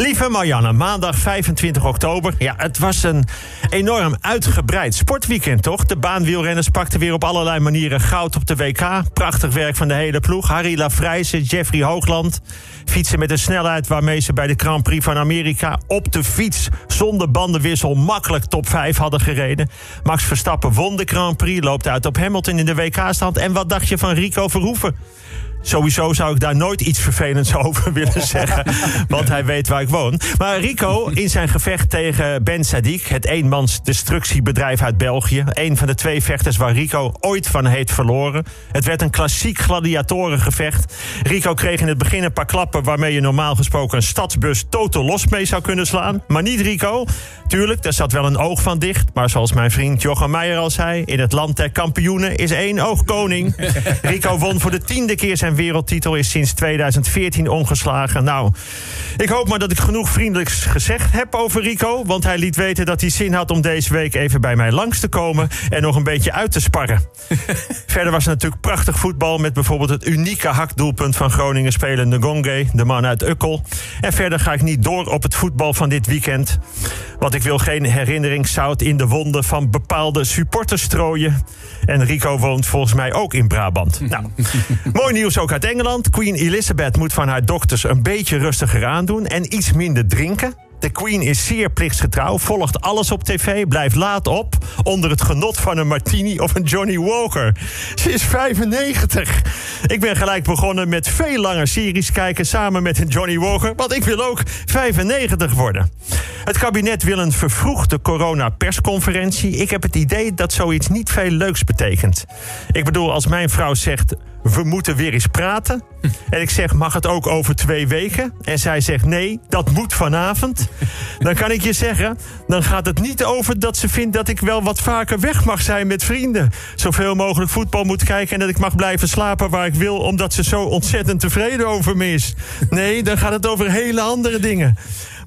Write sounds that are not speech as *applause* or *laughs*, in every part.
Lieve Marianne, maandag 25 oktober. Ja, het was een enorm uitgebreid sportweekend, toch? De baanwielrenners pakten weer op allerlei manieren goud op de WK. Prachtig werk van de hele ploeg. Harry Lafrijze, Jeffrey Hoogland. Fietsen met een snelheid waarmee ze bij de Grand Prix van Amerika... op de fiets zonder bandenwissel makkelijk top 5 hadden gereden. Max Verstappen won de Grand Prix, loopt uit op Hamilton in de WK-stand. En wat dacht je van Rico Verhoeven? Sowieso zou ik daar nooit iets vervelends *laughs* over willen zeggen. Want hij weet waar ik woon. Maar Rico, in zijn gevecht tegen Ben Sadiq, het eenmans destructiebedrijf uit België. Een van de twee vechters waar Rico ooit van heeft verloren. Het werd een klassiek gladiatorengevecht. Rico kreeg in het begin een paar klappen waarmee je normaal gesproken een stadsbus totaal los mee zou kunnen slaan. Maar niet Rico. Tuurlijk, daar zat wel een oog van dicht. Maar zoals mijn vriend Jochem Meijer al zei, in het land der kampioenen is één oog koning. *laughs* Rico won voor de tiende keer zijn wereldtitel is sinds 2014 ongeslagen. Nou, ik hoop maar dat ik genoeg vriendelijks gezegd heb over Rico. Want hij liet weten dat hij zin had om deze week even bij mij langs te komen. En nog een beetje uit te sparren. *laughs* Verder was het natuurlijk prachtig voetbal. Met bijvoorbeeld het unieke hakdoelpunt van Groningen speler Ngonge, de man uit Ukkel. En verder ga ik niet door op het voetbal van dit weekend. Want ik wil geen herinneringszout in de wonden van bepaalde supporters strooien. En Rico woont volgens mij ook in Brabant. Nou, *laughs* mooi nieuws ook uit Engeland. Queen Elizabeth moet van haar dokters een beetje rustiger aandoen en iets minder drinken. De Queen is zeer plichtsgetrouw, volgt alles op tv, blijft laat op onder het genot van een martini of een Johnny Walker. Ze is 95. Ik ben gelijk begonnen met veel langer series kijken samen met een Johnny Walker, want ik wil ook 95 worden. Het kabinet wil een vervroegde corona-persconferentie. Ik heb het idee dat zoiets niet veel leuks betekent. Ik bedoel, als mijn vrouw zegt we moeten weer eens praten. En ik zeg, mag het ook over twee weken? En zij zegt, nee, dat moet vanavond. *laughs* Dan kan ik je zeggen, dan gaat het niet over dat ze vindt dat ik wel wat vaker weg mag zijn met vrienden. Zoveel mogelijk voetbal moet kijken en dat ik mag blijven slapen waar ik wil, omdat ze zo ontzettend tevreden over me is. Nee, dan gaat het over hele andere dingen.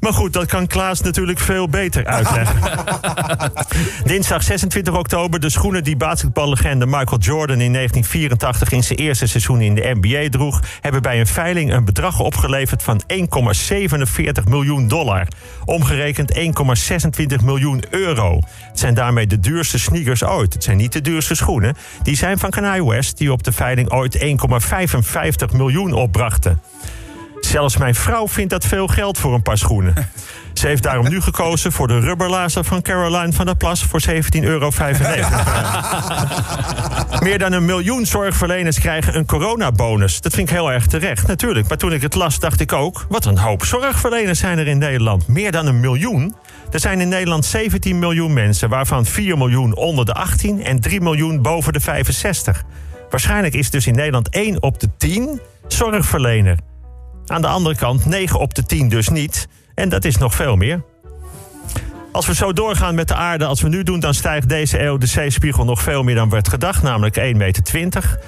Maar goed, dat kan Klaas natuurlijk veel beter uitleggen. *laughs* Dinsdag 26 oktober. De schoenen die basketballegende Michael Jordan in 1984 in zijn eerste seizoen in de NBA droeg, hebben bij een veiling een bedrag opgeleverd van 1,47 miljoen dollar. Omgerekend 1,26 miljoen euro. Het zijn daarmee de duurste sneakers ooit. Het zijn niet de duurste schoenen. Die zijn van Kanye West, die op de veiling ooit 1,55 miljoen opbrachten. Zelfs mijn vrouw vindt dat veel geld voor een paar schoenen. *laughs* Ze heeft daarom nu gekozen voor de rubberlazer van Caroline van der Plas voor 17,95 euro. *laughs* Meer dan een miljoen zorgverleners krijgen een coronabonus. Dat vind ik heel erg terecht, natuurlijk. Maar toen ik het las, dacht ik ook... wat een hoop zorgverleners zijn er in Nederland. Meer dan een miljoen. Er zijn in Nederland 17 miljoen mensen... waarvan 4 miljoen onder de 18 en 3 miljoen boven de 65. Waarschijnlijk is dus in Nederland 1 op de 10 zorgverlener. Aan de andere kant 9 op de 10 dus niet. En dat is nog veel meer. Als we zo doorgaan met de aarde als we nu doen... dan stijgt deze eeuw de zeespiegel nog veel meer dan werd gedacht. Namelijk 1,20 meter.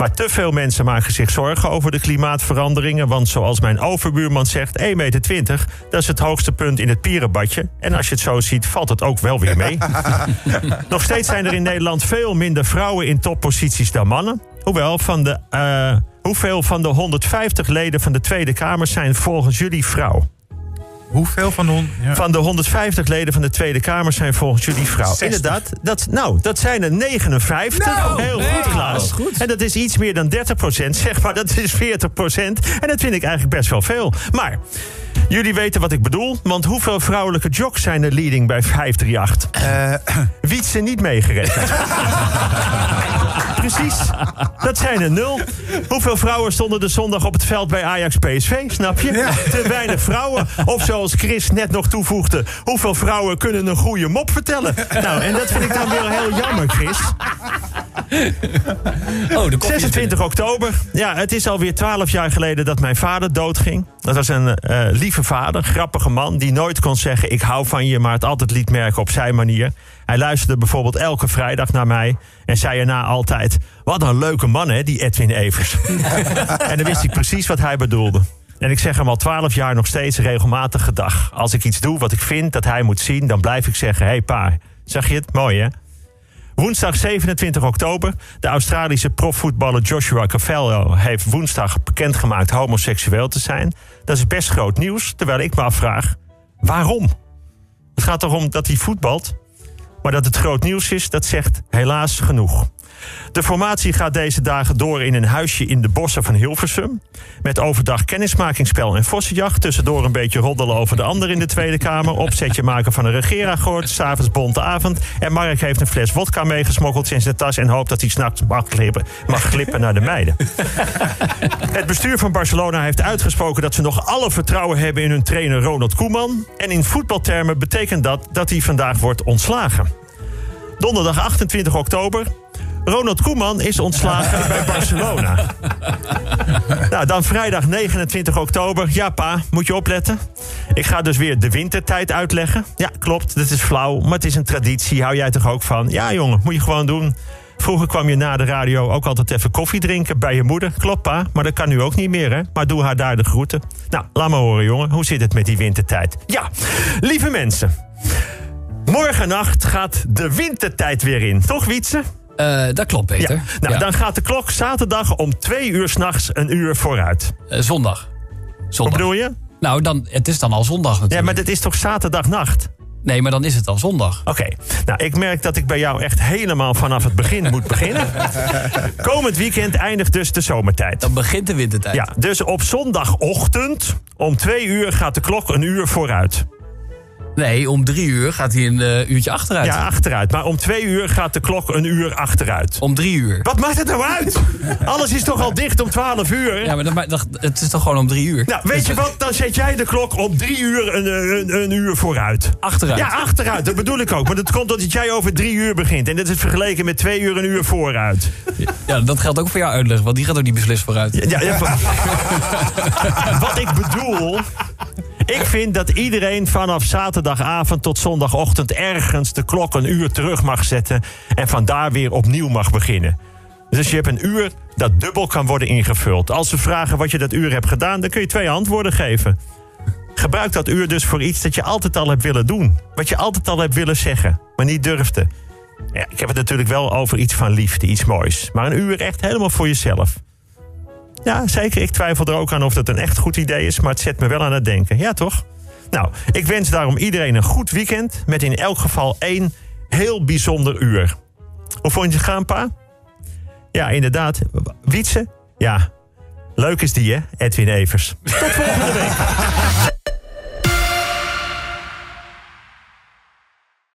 Maar te veel mensen maken zich zorgen over de klimaatveranderingen. Want zoals mijn overbuurman zegt, 1,20 meter... dat is het hoogste punt in het pierenbadje. En als je het zo ziet, valt het ook wel weer mee. *laughs* nog steeds zijn er in Nederland veel minder vrouwen in topposities dan mannen. Hoewel, van de, uh, hoeveel van de 150 leden van de Tweede Kamer zijn volgens jullie vrouw? Hoeveel van de, ja. van de 150 leden van de Tweede Kamer zijn volgens jullie vrouw? 60. Inderdaad, dat, nou, dat zijn er 59. Nou, Heel nee. goed, Klaas. Goed. En dat is iets meer dan 30 procent. Zeg maar, dat is 40 procent. En dat vind ik eigenlijk best wel veel. Maar jullie weten wat ik bedoel. Want hoeveel vrouwelijke jocks zijn er leading bij 538? Eh, *clears throat* Wietse niet meegerekend. *laughs* Precies, dat zijn er nul. Hoeveel vrouwen stonden de zondag op het veld bij Ajax PSV? Snap je? Te weinig vrouwen. Of zoals Chris net nog toevoegde... hoeveel vrouwen kunnen een goede mop vertellen? Nou, en dat vind ik dan weer heel jammer, Chris. *laughs* Oh, de koffie. 26 oktober. Ja, het is alweer 12 jaar geleden dat mijn vader doodging. Dat was een eh, lieve vader, grappige man... die nooit kon zeggen ik hou van je... maar het altijd liet merken op zijn manier. Hij luisterde bijvoorbeeld elke vrijdag naar mij... en zei erna altijd... wat een leuke man, hè, die Edwin Evers. *laughs* en dan wist ik precies wat hij bedoelde. En ik zeg hem al 12 jaar nog steeds regelmatig gedag. Als ik iets doe wat ik vind dat hij moet zien... dan blijf ik zeggen, hé hey, pa, zag je het? Mooi, hè? Woensdag 27 oktober. De Australische profvoetballer Joshua Cavallo heeft woensdag bekendgemaakt homoseksueel te zijn. Dat is best groot nieuws, terwijl ik me afvraag waarom. Het gaat erom dat hij voetbalt. Maar dat het groot nieuws is, dat zegt helaas genoeg. De formatie gaat deze dagen door in een huisje in de bossen van Hilversum. Met overdag kennismakingsspel en vossenjacht. Tussendoor een beetje roddelen over de ander in de Tweede Kamer. Opzetje maken van een regeerakkoord. S'avonds bonte avond. En Mark heeft een fles wodka meegesmokkeld in zijn tas. En hoopt dat hij s'nachts mag glippen, mag glippen naar de meiden. *laughs* Het bestuur van Barcelona heeft uitgesproken dat ze nog alle vertrouwen hebben in hun trainer Ronald Koeman. En in voetbaltermen betekent dat dat hij vandaag wordt ontslagen. Donderdag 28 oktober. Ronald Koeman is ontslagen *laughs* bij Barcelona. Nou, dan vrijdag 29 oktober. Ja, pa, moet je opletten. Ik ga dus weer de wintertijd uitleggen. Ja, klopt, dat is flauw, maar het is een traditie. Hou jij toch ook van? Ja, jongen, moet je gewoon doen. Vroeger kwam je na de radio ook altijd even koffie drinken bij je moeder. Klopt, pa, maar dat kan nu ook niet meer, hè? Maar doe haar daar de groeten. Nou, laat me horen, jongen. Hoe zit het met die wintertijd? Ja, lieve mensen. Morgennacht gaat de wintertijd weer in. Toch, Wietse? Uh, dat klopt, Peter. Ja. Nou, Ja. dan gaat de klok zaterdag om twee uur s'nachts een uur vooruit. Eh, zondag. Wat zondag. bedoel je? Nou, dan, het is dan al zondag natuurlijk. Ja, maar dit is toch zaterdagnacht? Nee, maar dan is het al zondag. Oké, nou ik merk dat ik bij jou echt helemaal vanaf het begin moet beginnen. *laughs* Komend weekend eindigt dus de zomertijd. Dan begint de wintertijd. Ja, dus op zondagochtend om twee uur gaat de klok een uur vooruit. Nee, om drie uur gaat hij een eh, uurtje achteruit. Ja, achteruit. Maar om twee uur gaat de klok een uur achteruit. Om drie uur. Wat maakt het nou uit? Alles is toch al dicht om twaalf uur? Ja, maar dat, het is toch gewoon om drie uur? Nou, weet je wat? Dan zet jij de klok om drie uur een, een, een uur vooruit. Achteruit. Ja, achteruit. Dat bedoel ik ook. Maar dat komt omdat jij over drie uur begint. En dat is vergeleken met twee uur een uur vooruit. Ja, dat geldt ook voor jou uitleg, want die gaat ook niet beslist vooruit. Ja, ja, *laughs* wat ik bedoel... Ik vind dat iedereen vanaf zaterdagavond tot zondagochtend... ergens de klok een uur terug mag zetten... en vandaar weer opnieuw mag beginnen. Dus je hebt een uur dat dubbel kan worden ingevuld. Als ze vragen wat je dat uur hebt gedaan... dan kun je twee antwoorden geven. Gebruik dat uur dus voor iets dat je altijd al hebt willen doen. Wat je altijd al hebt willen zeggen, maar niet durfde. Ja, ik heb het natuurlijk wel over iets van liefde, iets moois. Maar een uur echt helemaal voor jezelf. Ja, zeker. Ik twijfel er ook aan of dat een echt goed idee is, maar het zet me wel aan het denken. Ja, toch? Nou, ik wens daarom iedereen een goed weekend met in elk geval één heel bijzonder uur. Hoe vond je het gaan, pa? Ja, inderdaad. Wietse? Ja. Leuk is die, hè? Edwin Evers. Tot volgende week.